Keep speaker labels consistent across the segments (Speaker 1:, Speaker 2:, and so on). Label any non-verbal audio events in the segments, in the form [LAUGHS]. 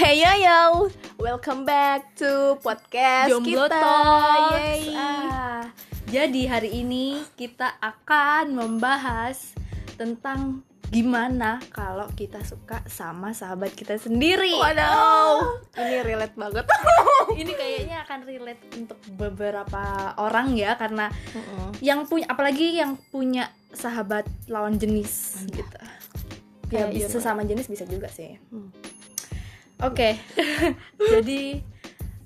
Speaker 1: Hey yo yo, welcome back to podcast
Speaker 2: Jomblo
Speaker 1: kita.
Speaker 2: Talks. Ah, jadi hari ini kita akan membahas tentang gimana kalau kita suka sama sahabat kita sendiri.
Speaker 1: Waduh, ini relate banget. [LAUGHS]
Speaker 2: Ini kayaknya akan relate untuk beberapa orang ya karena yang punya apalagi yang punya sahabat lawan jenis gitu. Ya bisa sesama jenis bisa juga sih.
Speaker 1: Hmm.
Speaker 2: Oke, [LAUGHS] jadi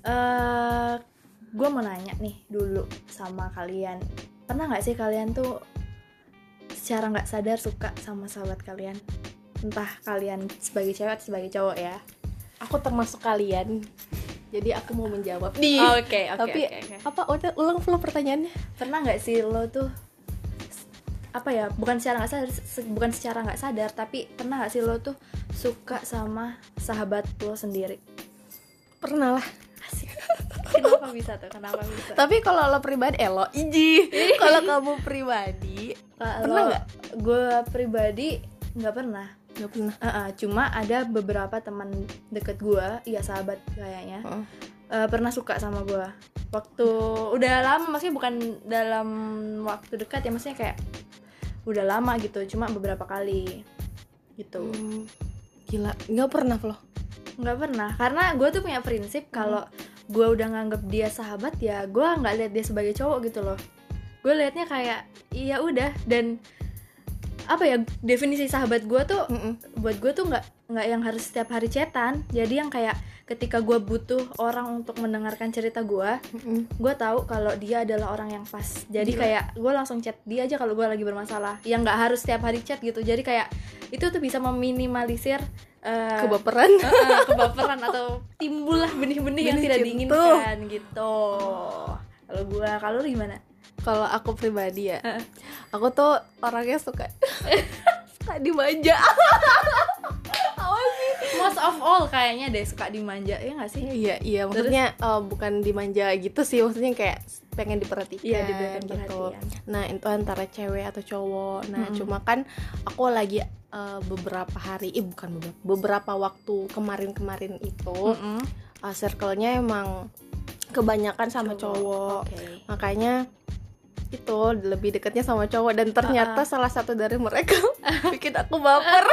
Speaker 2: eh gue mau nanya nih dulu sama kalian, pernah nggak sih kalian tuh secara nggak sadar suka sama sahabat kalian? Entah kalian sebagai cewek atau sebagai cowok ya?
Speaker 1: Aku termasuk kalian. Jadi aku mau menjawab nih. [LAUGHS]
Speaker 2: Oke, oke,
Speaker 1: Tapi
Speaker 2: oke, oke.
Speaker 1: apa udah ulang flow pertanyaannya?
Speaker 2: Pernah nggak sih lo tuh apa ya? Bukan secara nggak sadar, se- bukan secara nggak sadar, tapi pernah nggak sih lo tuh suka sama sahabat lo sendiri?
Speaker 1: Pernah lah.
Speaker 2: Asik. [LAUGHS] Kenapa bisa tuh? Kenapa bisa?
Speaker 1: Tapi kalau lo pribadi, eh lo iji. [LAUGHS] kalau kamu pribadi, Pernah
Speaker 2: Kalau
Speaker 1: nggak?
Speaker 2: Gue pribadi nggak pernah.
Speaker 1: nggak pernah.
Speaker 2: Uh-uh, cuma ada beberapa teman deket gue, iya sahabat kayaknya,
Speaker 1: Oh.
Speaker 2: uh, pernah suka sama gue. Waktu udah lama, maksudnya bukan dalam waktu dekat ya, maksudnya kayak udah lama gitu, cuma beberapa kali gitu.
Speaker 1: Hmm, Gila, nggak pernah lo.
Speaker 2: Nggak pernah, karena gue tuh punya prinsip kalau gue udah nganggep dia sahabat ya, gue nggak lihat dia sebagai cowok gitu loh. Gue liatnya kayak iya udah dan apa ya definisi sahabat gue tuh buat gue tuh nggak nggak yang harus setiap hari chatan. Jadi yang kayak ketika gue butuh orang untuk mendengarkan cerita gue gue tahu kalau dia adalah orang yang pas. Jadi
Speaker 1: Gila.
Speaker 2: kayak gue langsung chat dia aja kalau gue lagi bermasalah. Yang nggak harus setiap hari chat gitu. Jadi kayak itu tuh bisa meminimalisir eh,
Speaker 1: Kebaperan. [LAUGHS]
Speaker 2: eh, kebaperan atau timbullah benih-benih yang tidak
Speaker 1: cinta.
Speaker 2: diinginkan gitu. Kalau gue kalau gimana
Speaker 1: Kalau aku pribadi ya, aku tuh orangnya suka [LAUGHS] suka dimanja. [LAUGHS] Apa sih?
Speaker 2: most of all kayaknya deh suka dimanja ya nggak sih
Speaker 1: Iya, iya, maksudnya eh, bukan dimanja gitu sih, maksudnya kayak pengen diperhatikan
Speaker 2: Iya, diberikan
Speaker 1: gitu.
Speaker 2: perhatian.
Speaker 1: Nah, itu antara cewek atau cowok. Nah,
Speaker 2: Mm-mm.
Speaker 1: cuma kan aku lagi eh, beberapa hari, eh bukan beberapa, beberapa waktu kemarin-kemarin itu
Speaker 2: Mm-mm.
Speaker 1: eh, circle-nya emang kebanyakan sama cowok.
Speaker 2: Oke.
Speaker 1: Makanya itu lebih dekatnya sama cowok dan ternyata salah satu dari mereka [LAUGHS] bikin aku baper.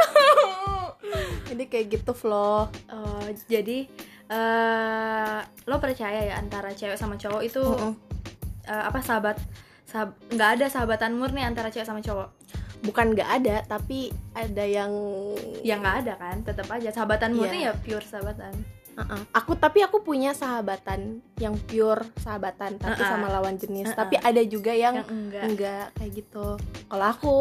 Speaker 1: [LAUGHS] Jadi kayak gitu, Flo.
Speaker 2: Oh, jadi eh lo percaya ya antara cewek sama cowok itu
Speaker 1: Mm-mm.
Speaker 2: eh, apa sahabat sahab- nggak ada sahabatan murni antara cewek sama cowok
Speaker 1: bukan nggak ada tapi ada yang
Speaker 2: ya nggak ada kan tetap aja sahabatan murni
Speaker 1: Iya.
Speaker 2: ya pure sahabatan
Speaker 1: Uh-uh. aku tapi aku punya sahabatan yang pure sahabatan tapi
Speaker 2: Uh-uh.
Speaker 1: sama lawan jenis
Speaker 2: Uh-uh.
Speaker 1: tapi ada juga yang,
Speaker 2: yang enggak
Speaker 1: enggak kayak gitu kalau aku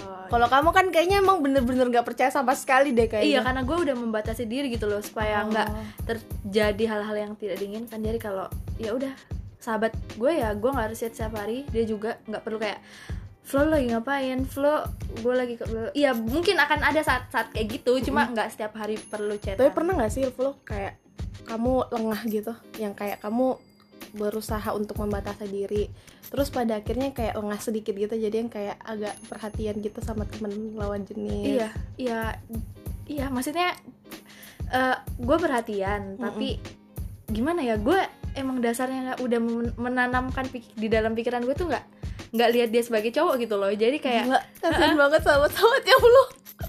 Speaker 2: Oh,
Speaker 1: kalau kamu kan kayaknya emang bener-bener nggak percaya sama sekali deh kayaknya
Speaker 2: iya karena gue udah membatasi diri gitu loh supaya
Speaker 1: Oh.
Speaker 2: nggak terjadi hal-hal yang tidak diinginkan jadi kalau ya udah sahabat gue ya gue nggak harus chat setiap hari dia juga nggak perlu kayak Flo lo lagi ngapain? Flo gue lagi ke iya mungkin akan ada saat-saat kayak gitu cuma nggak setiap hari perlu chat.
Speaker 1: Tapi pernah nggak sih Flo kayak kamu lengah gitu? Yang kayak kamu berusaha untuk membatasi diri terus pada akhirnya kayak lengah sedikit gitu jadi yang kayak agak perhatian gitu sama temen lawan jenis.
Speaker 2: Iya iya iya maksudnya eh gue perhatian tapi gimana ya gue emang dasarnya nggak udah men- menanamkan di dalam pikiran gue tuh nggak nggak lihat dia sebagai cowok gitu loh. Jadi kayak
Speaker 1: Gila, kasian banget sahabat-sahabatnya Flo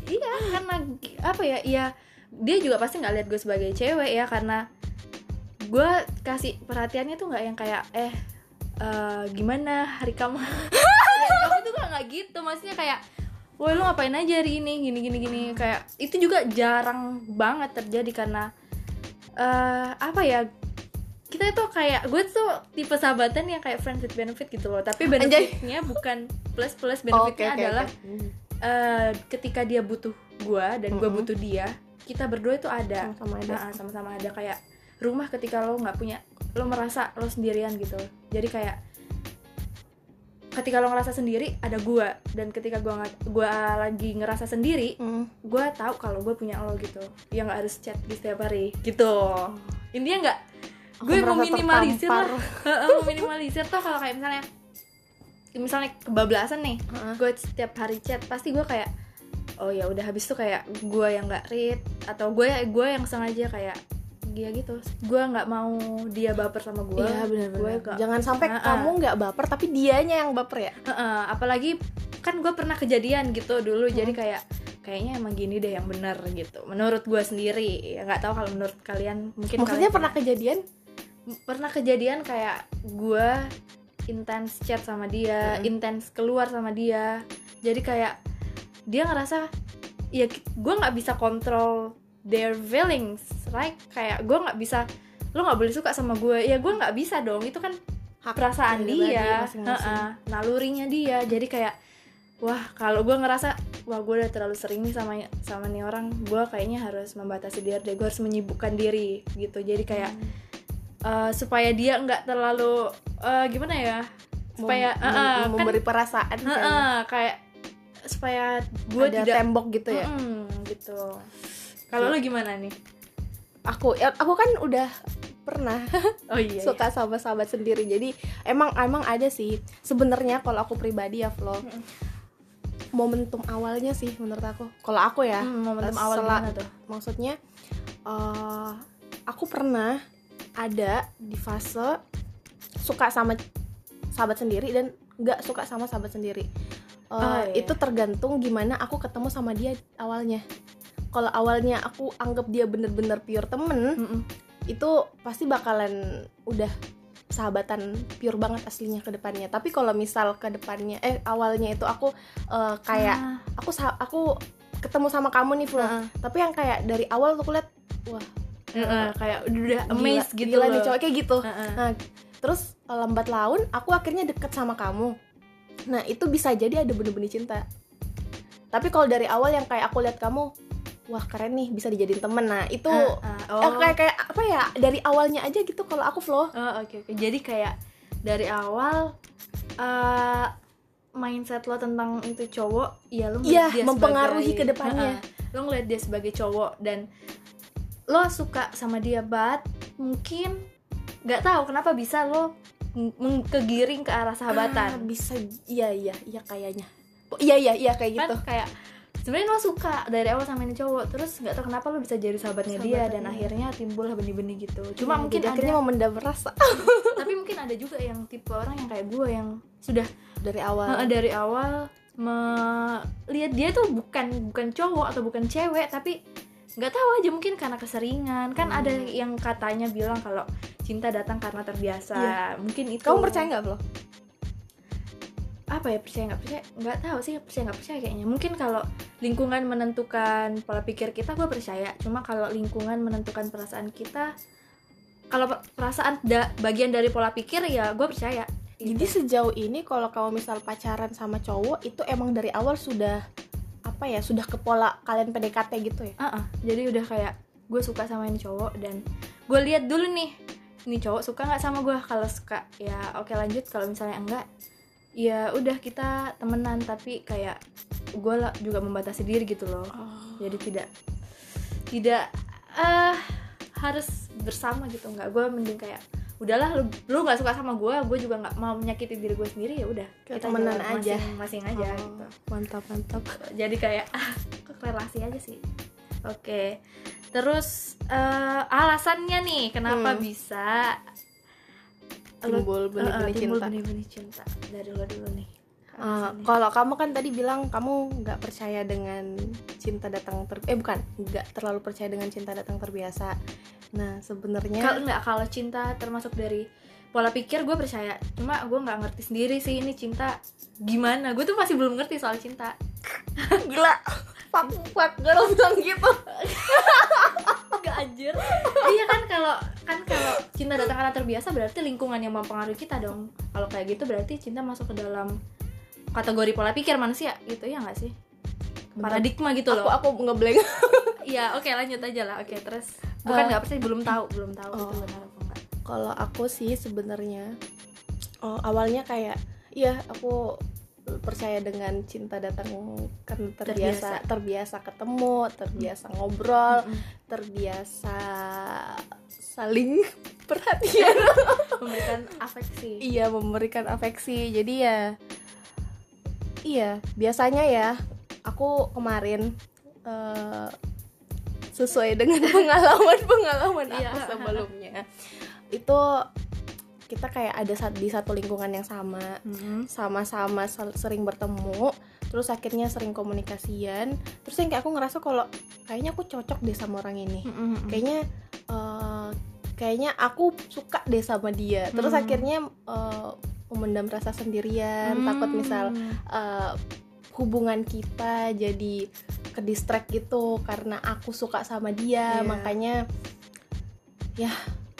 Speaker 2: iya karena apa ya iya dia juga pasti nggak lihat gue sebagai cewek ya karena gue kasih perhatiannya tuh nggak yang kayak eh eh, gimana hari kamu? [LAUGHS] Hari kamu tuh nggak nggak gitu. Maksudnya kayak woi lu ngapain aja hari ini? Gini gini gini. Kayak itu juga jarang banget terjadi karena eh apa ya kita tuh kayak gue tuh tipe sahabatan yang kayak friends with benefit gitu loh. Tapi benefitnya bukan plus plus.
Speaker 1: Oh,
Speaker 2: benefitnya
Speaker 1: oke,
Speaker 2: adalah
Speaker 1: oke.
Speaker 2: eh, ketika dia butuh gua dan gua
Speaker 1: Mm-mm.
Speaker 2: butuh dia kita berdua itu ada.
Speaker 1: Sama-sama ada.
Speaker 2: Nah, sama-sama ada. Kayak rumah ketika lo nggak punya lo merasa lo sendirian gitu. Jadi kayak ketika lo ngerasa sendiri ada gua. Dan ketika nggak gua lagi ngerasa sendiri
Speaker 1: Hmm.
Speaker 2: gua tahu kalau gue punya lo gitu. Ya nggak harus chat di setiap hari. Gitu. Intinya nggak gue
Speaker 1: merasa
Speaker 2: meminimalisir lah [LAUGHS] meminimalisir tuh kalau kayak misalnya misalnya kebablasan nih
Speaker 1: Heeh.
Speaker 2: gue setiap hari chat pasti gue kayak oh ya udah habis itu kayak gue yang nggak read atau gue gue yang sengaja kayak dia gitu gue nggak mau dia baper sama gue
Speaker 1: Iya benar-benar.
Speaker 2: nggak-
Speaker 1: Jangan sampai
Speaker 2: ah.
Speaker 1: kamu nggak baper tapi dianya yang baper ya.
Speaker 2: Heeh, apalagi kan gue pernah kejadian gitu dulu
Speaker 1: Hmm.
Speaker 2: jadi kayak kayaknya emang gini deh yang benar gitu menurut gue sendiri ya nggak tahu kalau menurut kalian mungkin
Speaker 1: Maksudnya
Speaker 2: kalian
Speaker 1: pernah kejadian?
Speaker 2: Pernah kejadian kayak gue intens chat sama dia
Speaker 1: Mm-mm.
Speaker 2: intens keluar sama dia. Jadi kayak dia ngerasa ya gue nggak bisa kontrol their feelings right kayak gue nggak bisa lo nggak boleh suka sama gue ya gue nggak bisa dong itu kan
Speaker 1: Hak
Speaker 2: perasaan
Speaker 1: pribadi
Speaker 2: dia.
Speaker 1: masing-masing.
Speaker 2: heeh, nalurinya dia. Jadi kayak wah kalau gue ngerasa wah gue udah terlalu sering nih sama sama nih orang gue kayaknya harus membatasi diri deh gue harus menyibukkan diri gitu. Jadi kayak eh, supaya dia nggak terlalu eh, gimana ya supaya
Speaker 1: Mem-
Speaker 2: eh, eh,
Speaker 1: mem-
Speaker 2: kan
Speaker 1: memberi perasaan
Speaker 2: eh,
Speaker 1: kayaknya.
Speaker 2: eh, kayak supaya gue
Speaker 1: ada
Speaker 2: tidak
Speaker 1: tembok gitu ya.
Speaker 2: Mm, gitu kalau lu gimana nih
Speaker 1: Aku ya, aku kan udah pernah [LAUGHS]
Speaker 2: oh [LAUGHS] iya,
Speaker 1: suka sama sahabat sendiri. Jadi emang emang ada sih sebenarnya kalau aku pribadi ya Flo.
Speaker 2: Mm-mm.
Speaker 1: Momentum awalnya sih menurut aku. Kalau aku ya,
Speaker 2: Hmm, momentum awal
Speaker 1: Setelah-
Speaker 2: gimana tuh
Speaker 1: maksudnya eh aku pernah ada di fase suka sama sahabat sendiri dan nggak suka sama sahabat sendiri Eh,
Speaker 2: Oh, iya.
Speaker 1: itu tergantung gimana aku ketemu sama dia awalnya kalau awalnya aku anggap dia bener-bener pure temen
Speaker 2: Mm-mm.
Speaker 1: itu pasti bakalan udah sahabatan pure banget aslinya ke depannya tapi kalau misal ke depannya eh awalnya itu aku eh, kayak
Speaker 2: Ah,
Speaker 1: aku aku ketemu sama kamu nih Flo
Speaker 2: Heeh.
Speaker 1: tapi yang kayak dari awal tuh aku liat wah
Speaker 2: Heeh, kayak udah amazed gitu
Speaker 1: gila nih
Speaker 2: loh.
Speaker 1: cowok kayak gitu
Speaker 2: Heeh.
Speaker 1: nah terus eh, lambat laun aku akhirnya deket sama kamu nah itu bisa jadi ada bener-bener cinta tapi kalau dari awal yang kayak aku lihat kamu wah keren nih bisa dijadiin temen nah itu
Speaker 2: Ah, ah, oh.
Speaker 1: eh, kayak kayak apa ya dari awalnya aja gitu kalau aku flow
Speaker 2: Oh, oke oke. Jadi kayak dari awal eh mindset lo tentang itu cowok, ya lo
Speaker 1: Iya,
Speaker 2: ngeliat dia
Speaker 1: mempengaruhi
Speaker 2: sebagai-
Speaker 1: ke depannya.
Speaker 2: Heeh. lo ngeliat dia sebagai cowok dan lo suka sama dia, but mungkin nggak tahu kenapa bisa lo kegiring ke arah
Speaker 1: Ah,
Speaker 2: sahabatan.
Speaker 1: bisa iya iya iya kayaknya Oh, iya iya iya kayak
Speaker 2: kan
Speaker 1: gitu
Speaker 2: kayak sebenarnya lo suka dari awal sama ini cowok, terus nggak tahu kenapa lo bisa jadi sahabatnya dia dan
Speaker 1: Sahabatnya.
Speaker 2: akhirnya timbul benih-benih gitu. Cuma
Speaker 1: Iya,
Speaker 2: mungkin
Speaker 1: jadi
Speaker 2: ada
Speaker 1: akhirnya memendam rasa [LAUGHS]
Speaker 2: tapi mungkin ada juga yang tipe orang yang kayak gue yang sudah
Speaker 1: dari awal
Speaker 2: Heeh, dari awal melihat dia tuh bukan bukan cowok atau bukan cewek tapi nggak tahu aja mungkin karena keseringan kan
Speaker 1: Hmm.
Speaker 2: ada yang katanya bilang kalau cinta datang karena terbiasa
Speaker 1: Iya.
Speaker 2: mungkin itu
Speaker 1: kamu percaya nggak Flo?
Speaker 2: apa ya percaya nggak percaya nggak tahu sih percaya nggak percaya kayaknya mungkin kalau lingkungan menentukan pola pikir kita gue percaya cuma kalau lingkungan menentukan perasaan kita kalau per- perasaan da- bagian dari pola pikir ya gue percaya
Speaker 1: Jadi
Speaker 2: Gitu.
Speaker 1: sejauh ini kalau kamu misal pacaran sama cowok itu emang dari awal sudah apa ya sudah ke pola kalian PDKT gitu ya?
Speaker 2: Ah, ah. jadi udah kayak gue suka sama ini cowok dan gue lihat dulu nih ini cowok suka nggak sama gue kalau suka ya oke lanjut. Kalau misalnya enggak ya udah kita temenan. Tapi kayak gue juga membatasi diri gitu loh. Jadi tidak tidak eh harus bersama gitu. Nggak gue mending kayak udahlah lu lu nggak suka sama gue gue juga nggak mau menyakiti diri gue sendiri ya udah
Speaker 1: Kayak temenan aja.
Speaker 2: masing-masing aja
Speaker 1: Oh,
Speaker 2: gitu
Speaker 1: Mantap mantap. [LAUGHS]
Speaker 2: jadi kayak ah, relasi aja sih oke terus eh, alasannya nih kenapa
Speaker 1: Hmm.
Speaker 2: bisa
Speaker 1: Timbul benih-benih
Speaker 2: timbul
Speaker 1: cinta.
Speaker 2: benih-benih cinta dari lo dulu nih Alasannya.
Speaker 1: kalau kamu kan tadi bilang kamu nggak percaya dengan cinta datang ter eh bukan nggak terlalu percaya dengan cinta datang terbiasa. Nah sebenarnya
Speaker 2: kalau nggak kalau cinta termasuk dari pola pikir gue percaya cuma gue nggak ngerti sendiri sih ini cinta gimana gue tuh masih belum ngerti soal cinta [LAUGHS]
Speaker 1: gila fuck fuck girl bilang gitu. [LAUGHS]
Speaker 2: Gak anjir iya kan kalau kan kalau cinta datang karena terbiasa berarti lingkungan yang mempengaruhi kita dong kalau kayak gitu berarti cinta masuk ke dalam kategori pola pikir manusia gitu ya nggak sih paradigma gitu
Speaker 1: Aku
Speaker 2: loh
Speaker 1: aku ngeblank. [LAUGHS]
Speaker 2: iya oke lanjut aja lah oke terus bukan
Speaker 1: Eh,
Speaker 2: nggak percaya belum tahu belum tahu itu
Speaker 1: oh.
Speaker 2: benar apa enggak
Speaker 1: Kalau aku sih sebenarnya oh, awalnya kayak iya aku percaya dengan cinta datang karena terbiasa terbiasa, ketemu, terbiasa ngobrol,
Speaker 2: Mm-mm.
Speaker 1: terbiasa saling [LAUGHS] perhatian.
Speaker 2: memberikan afeksi
Speaker 1: iya, memberikan afeksi. Jadi ya iya, biasanya ya aku kemarin eh, sesuai dengan [LAUGHS] pengalaman-pengalaman aku
Speaker 2: Iya.
Speaker 1: sebelumnya itu kita kayak ada di satu lingkungan yang sama sama-sama sel- sering bertemu terus akhirnya sering komunikasian terus yang kayak aku ngerasa kalau kayaknya aku cocok deh sama orang ini kayaknya eh, kayaknya aku suka deh sama dia terus
Speaker 2: Hmm.
Speaker 1: akhirnya eh, memendam rasa sendirian takut misal eh, hubungan kita jadi ke distract gitu karena aku suka sama dia
Speaker 2: Iya.
Speaker 1: makanya ya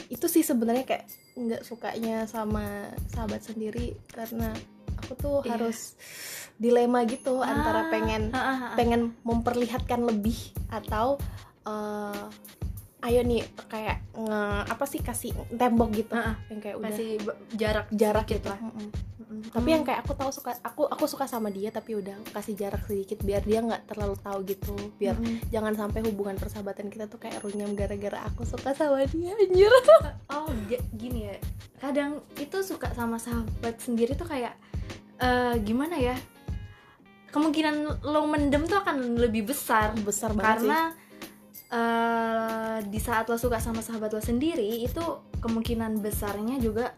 Speaker 1: itu sih sebenarnya kayak nggak sukanya sama sahabat sendiri karena aku tuh
Speaker 2: Iya.
Speaker 1: harus dilema gitu
Speaker 2: Ah,
Speaker 1: antara pengen
Speaker 2: Ah, ah, ah.
Speaker 1: pengen memperlihatkan lebih atau eh, ayo nih kayak nge apa sih kasih tembok gitu.
Speaker 2: Ah.
Speaker 1: yang kayak udah
Speaker 2: masih b- jarak
Speaker 1: jarak gitu.
Speaker 2: lah.
Speaker 1: Mm-mm.
Speaker 2: Mm-mm.
Speaker 1: tapi yang kayak aku tahu suka aku aku suka sama dia tapi udah kasih jarak sedikit biar dia nggak terlalu tahu gitu. Biar jangan sampai hubungan persahabatan kita tuh kayak runyam gara-gara aku suka sama dia anjir. [LAUGHS]
Speaker 2: Oh gini ya. Kadang itu suka sama sahabat sendiri tuh kayak eh, gimana ya? Kemungkinan lo mendem tuh akan lebih besar.
Speaker 1: Besar banget
Speaker 2: karena eh, di saat lo suka sama sahabat lo sendiri itu kemungkinan besarnya juga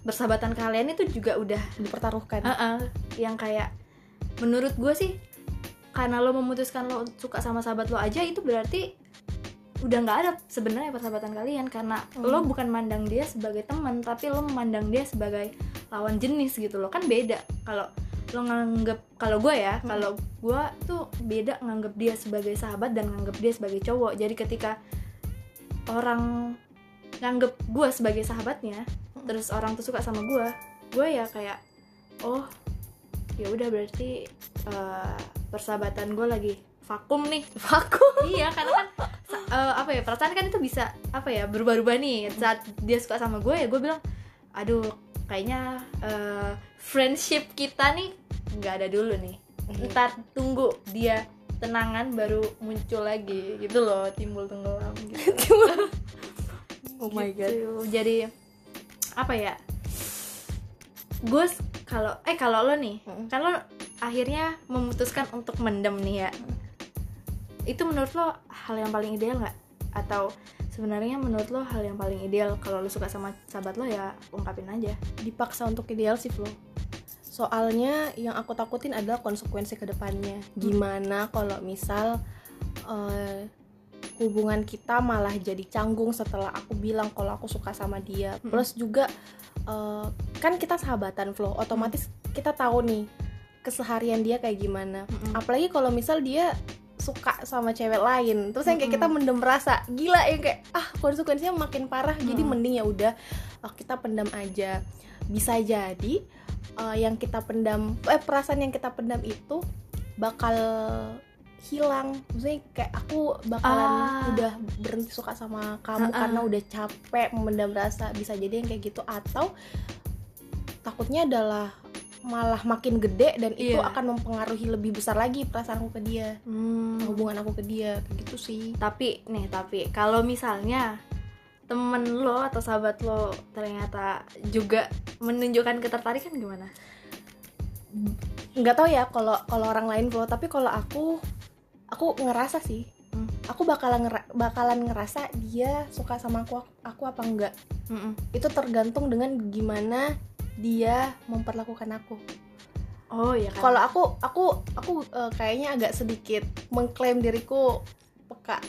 Speaker 2: persahabatan kalian itu juga udah
Speaker 1: dipertaruhkan.
Speaker 2: Heeh, yang kayak menurut gue sih karena lo memutuskan lo suka sama sahabat lo aja itu berarti udah nggak ada sebenarnya persahabatan kalian. Karena
Speaker 1: Hmm.
Speaker 2: lo bukan mandang dia sebagai teman tapi lo memandang dia sebagai lawan jenis gitu loh. Kan beda. Kalau lo nganggep kalau gue ya
Speaker 1: Hmm.
Speaker 2: kalau gue tuh beda nganggep dia sebagai sahabat dan nganggep dia sebagai cowok jadi ketika orang nganggep gue sebagai sahabatnya
Speaker 1: Hmm.
Speaker 2: terus orang tuh suka sama gue gue ya kayak oh ya udah berarti eh, persahabatan gue lagi vakum nih [LAUGHS]
Speaker 1: vakum
Speaker 2: iya karena kan eh, apa ya perasaan kan itu bisa apa ya berubah-ubah nih saat dia suka sama gue ya gue bilang aduh kayaknya eh, friendship kita nih nggak ada dulu nih. Ntar tunggu dia tenangan baru muncul lagi gitu loh timbul tenggelam gitu. [LAUGHS]
Speaker 1: Oh my god.
Speaker 2: Gitu. jadi apa ya? Gue s- kalau eh kalau lo nih
Speaker 1: Mm.
Speaker 2: kan lo akhirnya memutuskan untuk mendem nih ya. Itu menurut lo hal yang paling ideal nggak? Atau sebenarnya menurut lo hal yang paling ideal kalau lo suka sama sahabat lo ya ungkapin aja.
Speaker 1: Dipaksa untuk ideal sih Flo soalnya yang aku takutin adalah konsekuensi ke depannya gimana kalau misal eh, hubungan kita malah jadi canggung setelah aku bilang kalau aku suka sama dia. Plus juga eh, kan kita sahabatan Flo. Otomatis kita tahu nih keseharian dia kayak gimana. Apalagi kalau misal dia suka sama cewek lain. Terus yang kayak kita mendem rasa. Gila yang kayak ah konsekuensinya makin parah. Jadi
Speaker 2: Mm.
Speaker 1: mending ya udah ah, kita pendam aja. Bisa jadi eh, yang kita pendam eh perasaan yang kita pendam itu bakal hilang maksudnya kayak aku bakalan
Speaker 2: Ah.
Speaker 1: udah berhenti suka sama kamu
Speaker 2: Ah-ah.
Speaker 1: karena udah capek memendam rasa bisa jadi yang kayak gitu atau takutnya adalah malah makin gede dan itu
Speaker 2: Iya.
Speaker 1: akan mempengaruhi lebih besar lagi perasaanku ke dia
Speaker 2: Hmm.
Speaker 1: hubungan aku ke dia kayak gitu sih
Speaker 2: tapi nih tapi kalau misalnya temen lo atau sahabat lo ternyata juga menunjukkan ketertarikan gimana?
Speaker 1: Nggak tahu ya kalau kalau orang lain bro tapi kalau aku aku ngerasa sih.
Speaker 2: Hmm.
Speaker 1: aku bakalan ngera- bakalan ngerasa dia suka sama aku aku apa enggak
Speaker 2: Mm-mm.
Speaker 1: itu tergantung dengan gimana dia memperlakukan aku.
Speaker 2: Oh ya kan?
Speaker 1: Kalau aku aku aku eh, kayaknya agak sedikit mengklaim diriku peka [LAUGHS]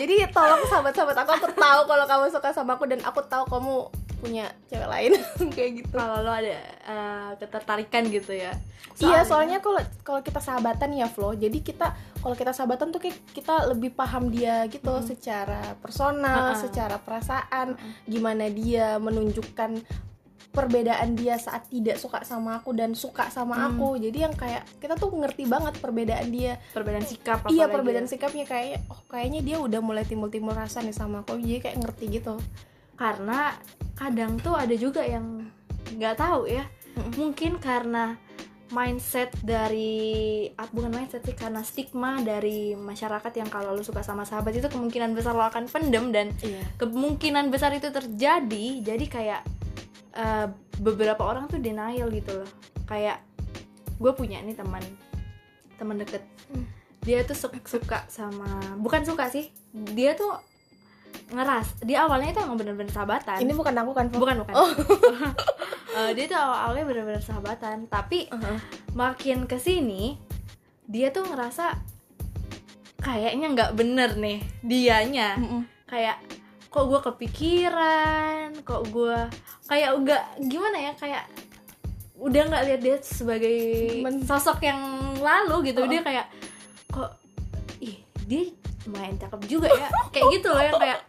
Speaker 1: jadi tolong sahabat-sahabat aku aku tahu kalau kamu suka sama aku dan aku tahu kamu punya cewek lain [LAUGHS] kayak gitu
Speaker 2: kalau lo ada eh, ketertarikan gitu ya
Speaker 1: Iya, soalnya kalau kalau kita sahabatan ya Flo. Jadi kita kalau kita sahabatan tuh kayak kita lebih paham dia gitu
Speaker 2: Mm-mm.
Speaker 1: secara personal,
Speaker 2: Ha-ha.
Speaker 1: secara perasaan,
Speaker 2: Ha-ha.
Speaker 1: gimana dia menunjukkan perbedaan dia saat tidak suka sama aku dan suka sama
Speaker 2: Hmm.
Speaker 1: aku. Jadi yang kayak kita tuh ngerti banget perbedaan dia.
Speaker 2: perbedaan sikap
Speaker 1: iya, perbedaan
Speaker 2: ya.
Speaker 1: sikapnya kayak oh kayaknya dia udah mulai timbul-timbul rasa nih sama aku. Jadi kayak ngerti gitu.
Speaker 2: karena kadang tuh ada juga yang nggak tahu ya mungkin karena mindset dari ah, bukan mindset sih karena stigma dari masyarakat yang kalau lo suka sama sahabat itu kemungkinan besar lo akan pendem dan
Speaker 1: Iya.
Speaker 2: kemungkinan besar itu terjadi jadi kayak eh, beberapa orang tuh denial gitu loh kayak gue punya nih teman teman deket
Speaker 1: Hmm.
Speaker 2: dia tuh su- suka sama bukan suka sih dia tuh ngeras dia awalnya itu emang bener-bener sahabatan
Speaker 1: ini bukan aku kan
Speaker 2: bukan bukan
Speaker 1: Oh. [LAUGHS]
Speaker 2: Eh, dia tuh awalnya bener-bener sahabatan tapi
Speaker 1: Uh-huh.
Speaker 2: makin ke sini dia tuh ngerasa kayaknya nggak bener nih dianya
Speaker 1: Mm-mm.
Speaker 2: kayak kok gue kepikiran kok gue kayak udah gimana ya kayak udah nggak lihat dia sebagai
Speaker 1: Men-
Speaker 2: sosok yang lalu gitu.
Speaker 1: Oh.
Speaker 2: dia kayak kok ih dia main cakep juga ya? Kayak gitu loh yang kayak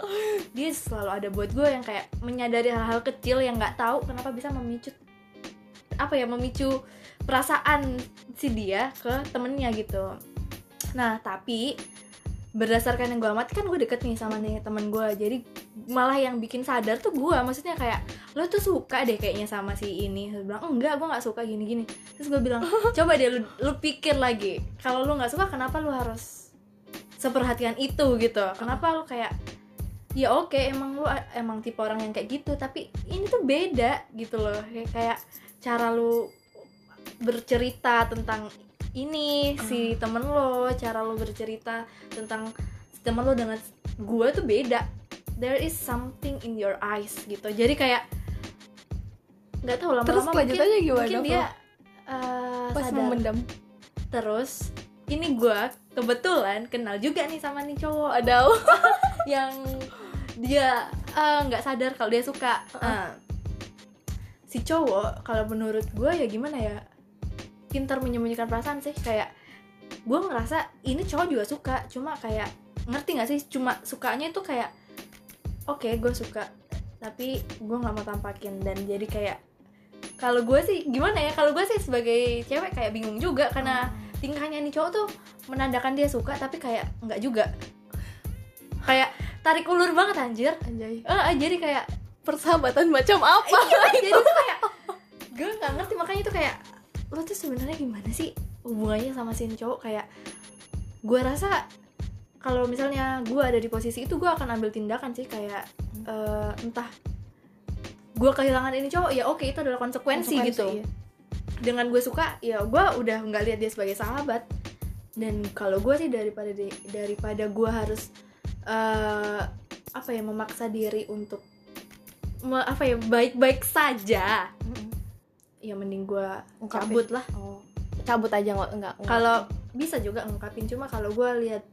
Speaker 2: dia selalu ada buat gue yang kayak menyadari hal-hal kecil yang nggak tahu kenapa bisa memicu apa ya memicu perasaan si dia ke temennya gitu. Nah tapi berdasarkan yang gue amati kan gue deket nih sama nih temen gue jadi malah yang bikin sadar tuh gue maksudnya kayak lo tuh suka deh kayaknya sama si ini. Terus bilang enggak gue nggak suka gini gini terus gue bilang [LAUGHS] coba deh lu, lu pikir lagi. Kalau lu nggak suka kenapa lu harus seperhatian itu? Gitu. Kenapa lu kayak ya oke emang lu emang tipe orang yang kayak gitu tapi ini tuh beda. Gitu loh. Kayak kayak cara lu bercerita tentang ini si temen lo cara lo bercerita tentang si temen lo dengan gue tuh beda. There is something in your eyes gitu. Jadi kayak nggak tahu lama-lama
Speaker 1: Terus
Speaker 2: mungkin-
Speaker 1: aja gimana,
Speaker 2: mungkin dia uh,
Speaker 1: pas
Speaker 2: sadar.
Speaker 1: memendam.
Speaker 2: Terus ini gue kebetulan kenal juga nih sama nih cowok
Speaker 1: ada [LAUGHS]
Speaker 2: yang dia eh, nggak sadar kalau dia suka. Eh, si cowok kalau menurut gue ya gimana ya pintar menyembunyikan perasaan sih kayak gue ngerasa ini cowok juga suka cuma kayak ngerti nggak sih cuma sukanya itu kayak oke gue suka tapi gue nggak mau tampakin dan jadi kayak kalau gue sih gimana ya kalau gue sih sebagai cewek kayak bingung juga karena tingkahnya nih cowok tuh menandakan dia suka tapi kayak nggak juga. Kayak tarik ulur banget anjir.
Speaker 1: Anjay.
Speaker 2: Eh jadi kayak
Speaker 1: persahabatan macam apa? [LAUGHS]
Speaker 2: Iya jadi tuh kayak [LAUGHS] gue nggak ngerti makanya tuh kayak lo tuh sebenarnya gimana sih hubungannya sama si cowok kayak gue rasa kalau misalnya gue ada di posisi itu gue akan ambil tindakan sih kayak eh, entah gue kehilangan ini cowok ya oke itu adalah konsekuensi, gitu
Speaker 1: iya.
Speaker 2: dengan gue suka ya gue udah nggak lihat dia sebagai sahabat dan kalau gue sih daripada di- daripada gue harus eh, apa ya memaksa diri untuk me- apa ya baik-baik saja
Speaker 1: Mm-mm.
Speaker 2: Ya mending gue cabut lah.
Speaker 1: Oh. Cabut aja nggak enggak
Speaker 2: kalau bisa juga ngungkapin cuma kalau gue lihat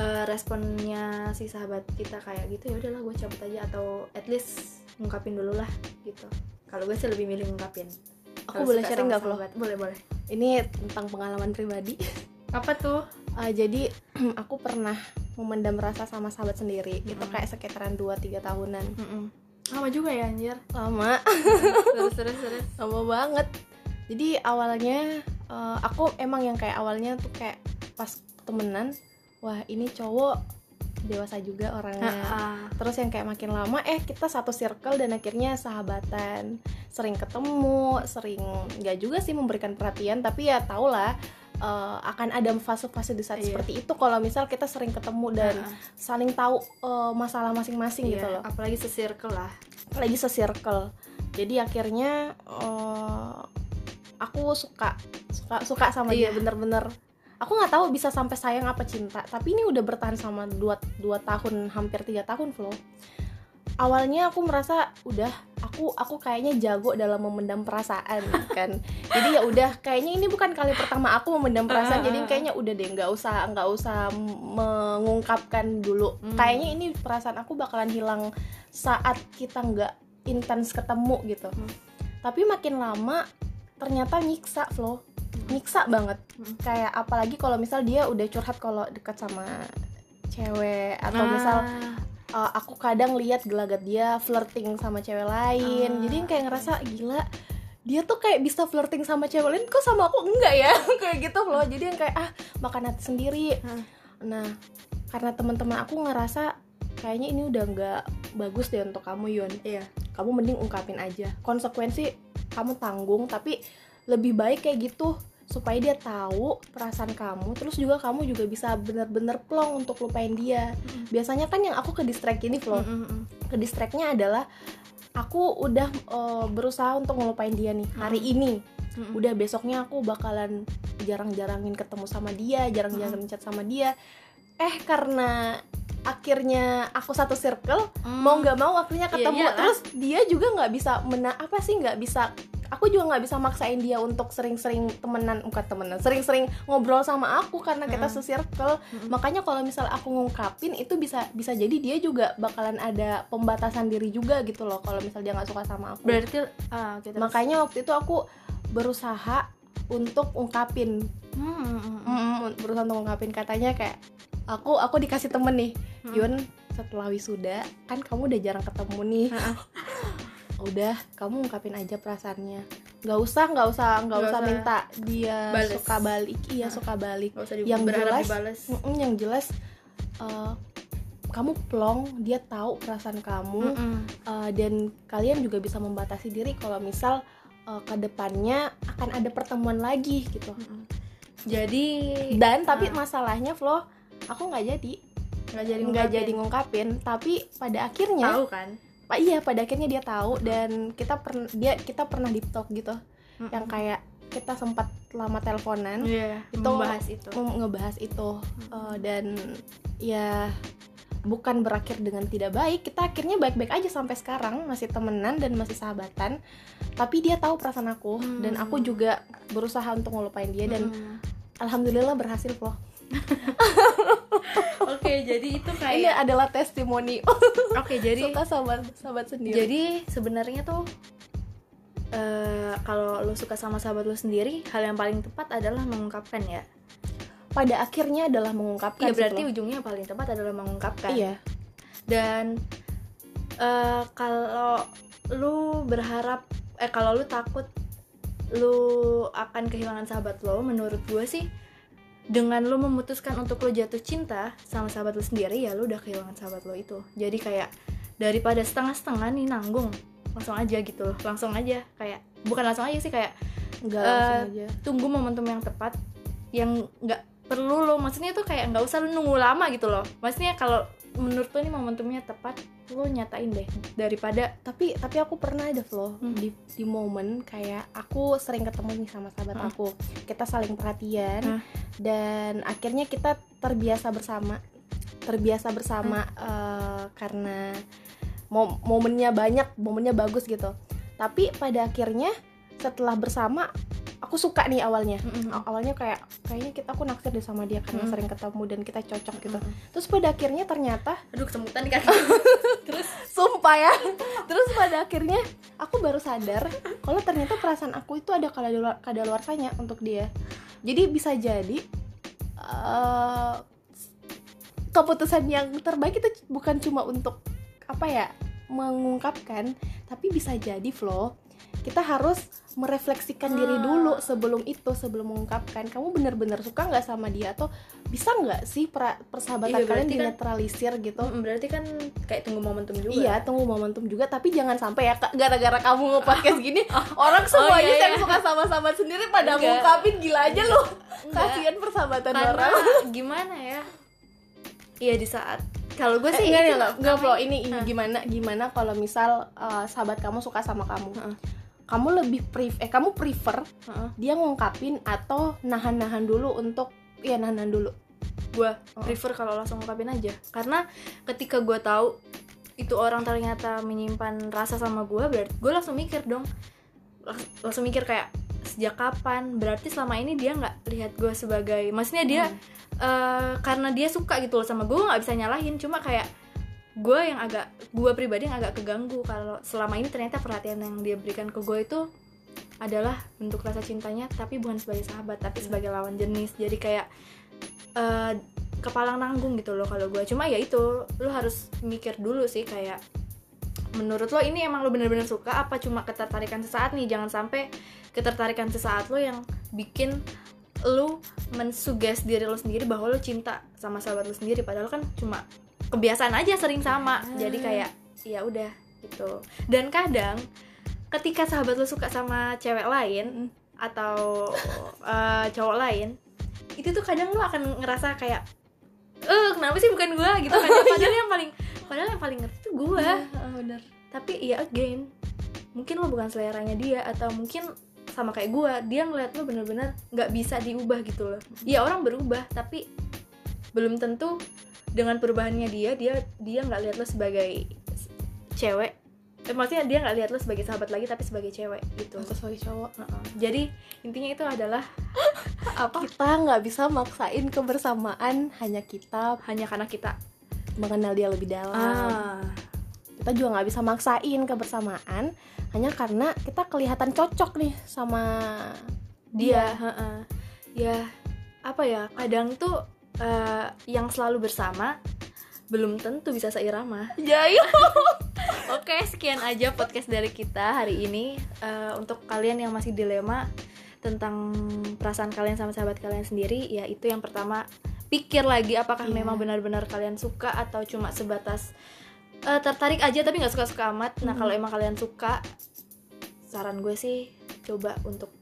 Speaker 2: eh, responnya si sahabat kita kayak gitu ya udahlah gue cabut aja atau at least ngungkapin dulu lah gitu. Kalau gue sih lebih milih ngungkapin.
Speaker 1: Aku boleh sharing nggak
Speaker 2: sahabat. boleh boleh.
Speaker 1: Ini tentang pengalaman pribadi. [LAUGHS]
Speaker 2: Apa tuh?
Speaker 1: Ah, jadi [CLEARS THROAT] aku pernah memendam rasa sama sahabat sendiri itu
Speaker 2: Mm-mm.
Speaker 1: kayak sekitaran 2-3 tahunan
Speaker 2: lama juga ya anjir?
Speaker 1: Lama.
Speaker 2: Terus terus terus. [LAUGHS]
Speaker 1: Lama banget. Jadi awalnya eh, aku emang yang kayak awalnya tuh kayak pas temenan wah ini cowok dewasa juga orangnya.
Speaker 2: Ah,
Speaker 1: terus yang kayak makin lama eh kita satu circle dan akhirnya sahabatan. Sering ketemu sering nggak juga sih memberikan perhatian tapi ya tau lah eh, akan ada fase-fase di saat
Speaker 2: Iya.
Speaker 1: seperti itu kalau misal kita sering ketemu dan
Speaker 2: ah,
Speaker 1: saling tahu eh, masalah masing-masing
Speaker 2: iya,
Speaker 1: gitu loh.
Speaker 2: apalagi se-circle lah.
Speaker 1: Lagi se-circle. Jadi akhirnya eh, aku suka suka suka sama dia
Speaker 2: Iya.
Speaker 1: bener-bener. Aku nggak tahu bisa sampai sayang apa cinta tapi ini udah bertahan sama dua, dua tahun hampir tiga tahun Flo awalnya aku merasa udah aku aku kayaknya jago dalam memendam perasaan kan. Jadi ya udah kayaknya ini bukan kali pertama aku memendam perasaan jadi kayaknya udah deh nggak usah nggak usah mengungkapkan dulu.
Speaker 2: Hmm.
Speaker 1: kayaknya ini perasaan aku bakalan hilang saat kita nggak intens ketemu gitu.
Speaker 2: Hmm.
Speaker 1: tapi makin lama ternyata nyiksa Flo. Nyiksa banget.
Speaker 2: Hmm.
Speaker 1: kayak apalagi kalau misal dia udah curhat kalau dekat sama cewek atau misal uh, aku kadang lihat gelagat dia flirting sama cewek lain.
Speaker 2: Ah,
Speaker 1: jadi kayak ngerasa gila dia tuh kayak bisa flirting sama cewek lain kok sama aku enggak ya? [LAUGHS] Kayak gitu loh. Jadi yang kayak ah makan hati sendiri.
Speaker 2: Hmm.
Speaker 1: nah karena teman-teman aku ngerasa kayaknya ini udah nggak bagus deh untuk kamu Yun.
Speaker 2: Iya.
Speaker 1: Kamu mending ungkapin aja. Konsekuensi kamu tanggung tapi lebih baik kayak gitu supaya dia tahu perasaan kamu terus juga kamu juga bisa bener-bener plong untuk lupain dia
Speaker 2: Mm.
Speaker 1: biasanya kan yang aku ke distract ini Flo ke distractnya adalah aku udah eh, berusaha untuk ngelupain dia nih hari ini
Speaker 2: Mm-mm.
Speaker 1: udah besoknya aku bakalan jarang-jarangin ketemu sama dia jarang-jarangin chat sama dia eh karena akhirnya aku satu circle
Speaker 2: Hmm.
Speaker 1: mau nggak mau akhirnya
Speaker 2: Iya,
Speaker 1: ketemu
Speaker 2: iyalah.
Speaker 1: terus dia juga nggak bisa mena apa sih nggak bisa aku juga nggak bisa maksain dia untuk sering-sering temenan bukan temenan sering-sering ngobrol sama aku karena kita
Speaker 2: Mm-mm.
Speaker 1: se-circle
Speaker 2: Mm-mm.
Speaker 1: makanya kalau misal aku ngungkapin itu bisa bisa jadi dia juga bakalan ada pembatasan diri juga gitu loh kalau misal dia nggak suka sama aku
Speaker 2: berarti ah oke, terus.
Speaker 1: makanya waktu itu aku berusaha untuk ungkapin
Speaker 2: Hmm, hmm, hmm.
Speaker 1: Mm, berusaha untuk ungkapin katanya kayak aku aku dikasih temen nih
Speaker 2: Hmm.
Speaker 1: Yun setelah wisuda kan kamu udah jarang ketemu nih. [LAUGHS] udah kamu ungkapin aja perasaannya nggak usah nggak usah nggak usah
Speaker 2: usah
Speaker 1: minta dia
Speaker 2: bales.
Speaker 1: suka balik iya
Speaker 2: Nah.
Speaker 1: suka balik Yang jelas-
Speaker 2: dibales.
Speaker 1: Mm-mm, yang jelas eh, kamu plong dia tahu perasaan kamu
Speaker 2: Mm-mm.
Speaker 1: eh, dan kalian juga bisa membatasi diri kalau misal eh, ke depannya akan ada pertemuan lagi gitu
Speaker 2: Mm-mm. jadi
Speaker 1: dan tapi
Speaker 2: Ah.
Speaker 1: masalahnya Flo aku nggak jadi
Speaker 2: nggak jadi
Speaker 1: nggak jadi ngungkapin tapi pada akhirnya
Speaker 2: tahu kan
Speaker 1: Pak iya pada akhirnya dia tahu dan kita pernah dia kita pernah deep talk gitu.
Speaker 2: Mm-mm.
Speaker 1: yang kayak kita sempat lama teleponan
Speaker 2: Iya,
Speaker 1: itu
Speaker 2: membahas itu.
Speaker 1: ngebahas itu. Eh, dan ya bukan berakhir dengan tidak baik kita akhirnya baik-baik aja sampai sekarang. Masih temenan dan masih sahabatan tapi dia tahu perasaan aku.
Speaker 2: Hmm.
Speaker 1: dan aku juga berusaha untuk ngelupain dia dan
Speaker 2: Mm.
Speaker 1: alhamdulillah berhasil loh [LAUGHS]
Speaker 2: oke jadi itu
Speaker 1: ini
Speaker 2: kayak
Speaker 1: adalah testimoni.
Speaker 2: Oke jadi
Speaker 1: suka sahabat sahabat sendiri.
Speaker 2: Jadi sebenarnya tuh eh, kalau lu suka sama sahabat lu sendiri hal yang paling tepat adalah mengungkapkan ya.
Speaker 1: Pada akhirnya adalah mengungkapkan
Speaker 2: iya berarti
Speaker 1: Flo.
Speaker 2: ujungnya paling tepat adalah mengungkapkan.
Speaker 1: Iya.
Speaker 2: Dan eh, kalau lu berharap eh kalau lu takut lu akan kehilangan sahabat lo menurut gue sih dengan lu memutuskan untuk lu jatuh cinta sama sahabat lu sendiri ya lu udah kehilangan sahabat lo itu. Jadi kayak daripada setengah-setengah nih nanggung langsung aja gitu. Loh langsung aja kayak bukan langsung aja sih kayak
Speaker 1: nggak
Speaker 2: Eh,
Speaker 1: langsung aja.
Speaker 2: tunggu momentum yang tepat yang nggak perlu lo. Maksudnya tuh kayak nggak usah lu nunggu lama gitu loh. Maksudnya kalau menurut lo ini momentumnya tepat lo nyatain deh daripada
Speaker 1: tapi tapi aku pernah ada flow
Speaker 2: Hmm.
Speaker 1: di di momen kayak aku sering ketemu nih sama sahabat
Speaker 2: Hmm.
Speaker 1: aku. Kita saling perhatian.
Speaker 2: Hmm.
Speaker 1: Dan akhirnya kita terbiasa bersama terbiasa bersama
Speaker 2: Hmm.
Speaker 1: eh, karena mo- momennya banyak momennya bagus gitu tapi pada akhirnya setelah bersama aku suka nih awalnya. Aw- awalnya kayak kayaknya kita aku naksir deh sama dia karena
Speaker 2: Hmm.
Speaker 1: sering ketemu dan kita cocok gitu.
Speaker 2: Mm-mm.
Speaker 1: terus pada akhirnya ternyata
Speaker 2: aduh kesemutan di kaki. [LAUGHS]
Speaker 1: Sumpah ya. Terus pada akhirnya aku baru sadar kalau ternyata perasaan aku itu ada kadaluar kadaluarsanya untuk dia. Jadi bisa jadi eh, keputusan yang terbaik itu bukan cuma untuk apa ya mengungkapkan tapi bisa jadi flow kita harus merefleksikan diri
Speaker 2: Ah.
Speaker 1: dulu sebelum itu sebelum mengungkapkan kamu benar-benar suka nggak sama dia atau bisa nggak sih pra- persahabatan
Speaker 2: Iya,
Speaker 1: kalian
Speaker 2: kan-
Speaker 1: dinetralisir gitu
Speaker 2: Mm, berarti kan kayak tunggu momentum juga
Speaker 1: Iya, tunggu momentum juga, tapi jangan sampai ya gara-gara kamu nge-podcast [LAUGHS] gini, orang semuanya
Speaker 2: iya,
Speaker 1: yang
Speaker 2: iya.
Speaker 1: suka sama sahabat sendiri pada
Speaker 2: Enggak.
Speaker 1: ngungkapin gila aja.
Speaker 2: Enggak.
Speaker 1: Kasihan persahabatan
Speaker 2: karena
Speaker 1: orang. [LAUGHS]
Speaker 2: gimana ya iya di saat kalau gue
Speaker 1: Eh,
Speaker 2: sih
Speaker 1: enggak nih
Speaker 2: itu
Speaker 1: loh, enggak Flo,
Speaker 2: namanya-
Speaker 1: ini gimana gimana kalau misal eh, sahabat kamu suka sama kamu.
Speaker 2: Heeh.
Speaker 1: Kamu lebih pref eh kamu prefer
Speaker 2: Heeh.
Speaker 1: dia ngungkapin atau nahan-nahan dulu untuk ya nahan-nahan dulu.
Speaker 2: gue
Speaker 1: Oh.
Speaker 2: prefer kalau langsung ungkapin aja karena ketika gue tahu itu orang ternyata menyimpan rasa sama gue berarti gue langsung mikir dong langsung mikir kayak sejak kapan berarti selama ini dia nggak lihat gue sebagai maksudnya dia
Speaker 1: Hmm.
Speaker 2: eh, karena dia suka gitu loh sama gue nggak bisa nyalahin cuma kayak gue yang agak gue pribadi yang agak keganggu kalau selama ini ternyata perhatian yang dia berikan ke gue itu adalah bentuk rasa cintanya tapi bukan sebagai sahabat tapi sebagai lawan jenis. Jadi kayak eh, kepala nanggung gitu loh kalau gue cuma ya itu lu harus mikir dulu sih kayak menurut lo ini emang lo bener-bener suka apa cuma ketertarikan sesaat nih? Jangan sampai ketertarikan sesaat lo yang bikin lu mensuges diri lo sendiri bahwa lo cinta sama sahabat lo sendiri. Padahal kan cuma kebiasaan aja sering sama. Jadi kayak ya udah gitu. Dan kadang ketika sahabat lo suka sama cewek lain atau eh, cowok lain itu tuh kadang lo akan ngerasa kayak eh kenapa sih bukan gua? gitu kan. [LAUGHS] Padahal yang paling padahal yang paling ngerti tuh gua.
Speaker 1: Benar.
Speaker 2: tapi ya again mungkin lo bukan seleranya dia atau mungkin sama kayak gue dia ngeliat lo bener-bener nggak bisa diubah gitu loh. Ya orang berubah tapi belum tentu dengan perubahannya dia dia dia nggak lihat lo sebagai cewek. Eh, maksudnya dia nggak lihat lo sebagai sahabat lagi tapi sebagai cewek gitu.
Speaker 1: Atau sebagai cowok
Speaker 2: Heeh. jadi intinya itu adalah [LAUGHS] apa?
Speaker 1: kita nggak bisa maksain kebersamaan hanya kita
Speaker 2: hanya karena kita.
Speaker 1: mengenal dia lebih dalam.
Speaker 2: Ah.
Speaker 1: Kita juga nggak bisa maksain kebersamaan hanya karena kita kelihatan cocok nih sama
Speaker 2: dia. heeh. ya apa ya kadang tuh eh, yang selalu bersama belum tentu bisa seirama
Speaker 1: Jayo [LAUGHS]
Speaker 2: Oke, sekian aja podcast dari kita hari ini. Eh, untuk kalian yang masih dilema tentang perasaan kalian sama sahabat kalian sendiri, ya itu yang pertama pikir lagi apakah
Speaker 1: Iya.
Speaker 2: memang benar-benar kalian suka atau cuma sebatas eh, tertarik aja tapi nggak suka-suka amat. Nah,
Speaker 1: Mhm.
Speaker 2: kalau emang kalian suka, saran gue sih coba untuk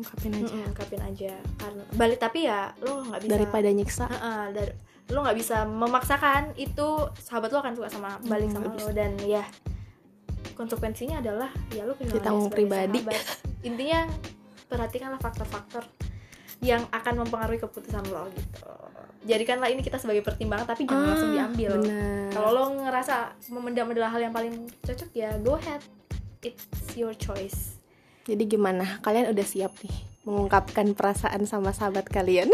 Speaker 1: ungkapin aja.
Speaker 2: Mm, ungkapin aja. Karena balik tapi ya lo nggak bisa
Speaker 1: daripada nyiksa.
Speaker 2: Heeh, dar- lo nggak bisa memaksakan itu sahabat lo akan suka sama balik
Speaker 1: Hmm,
Speaker 2: sama lo. dan ya konsekuensinya adalah ya lo dia sebagai
Speaker 1: pribadi.
Speaker 2: sahabat. intinya perhatikanlah faktor-faktor yang akan mempengaruhi keputusan lo gitu. Jadikanlah ini kita sebagai pertimbangan tapi jangan langsung diambil.
Speaker 1: Ah,
Speaker 2: kalau lo ngerasa memendam adalah hal yang paling cocok ya go ahead. It's your choice
Speaker 1: jadi gimana? Kalian udah siap nih mengungkapkan perasaan sama sahabat kalian?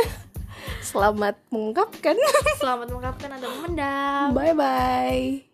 Speaker 1: [LAUGHS] Selamat mengungkapkan.
Speaker 2: Selamat mengungkapkan anda memendam
Speaker 1: bye bye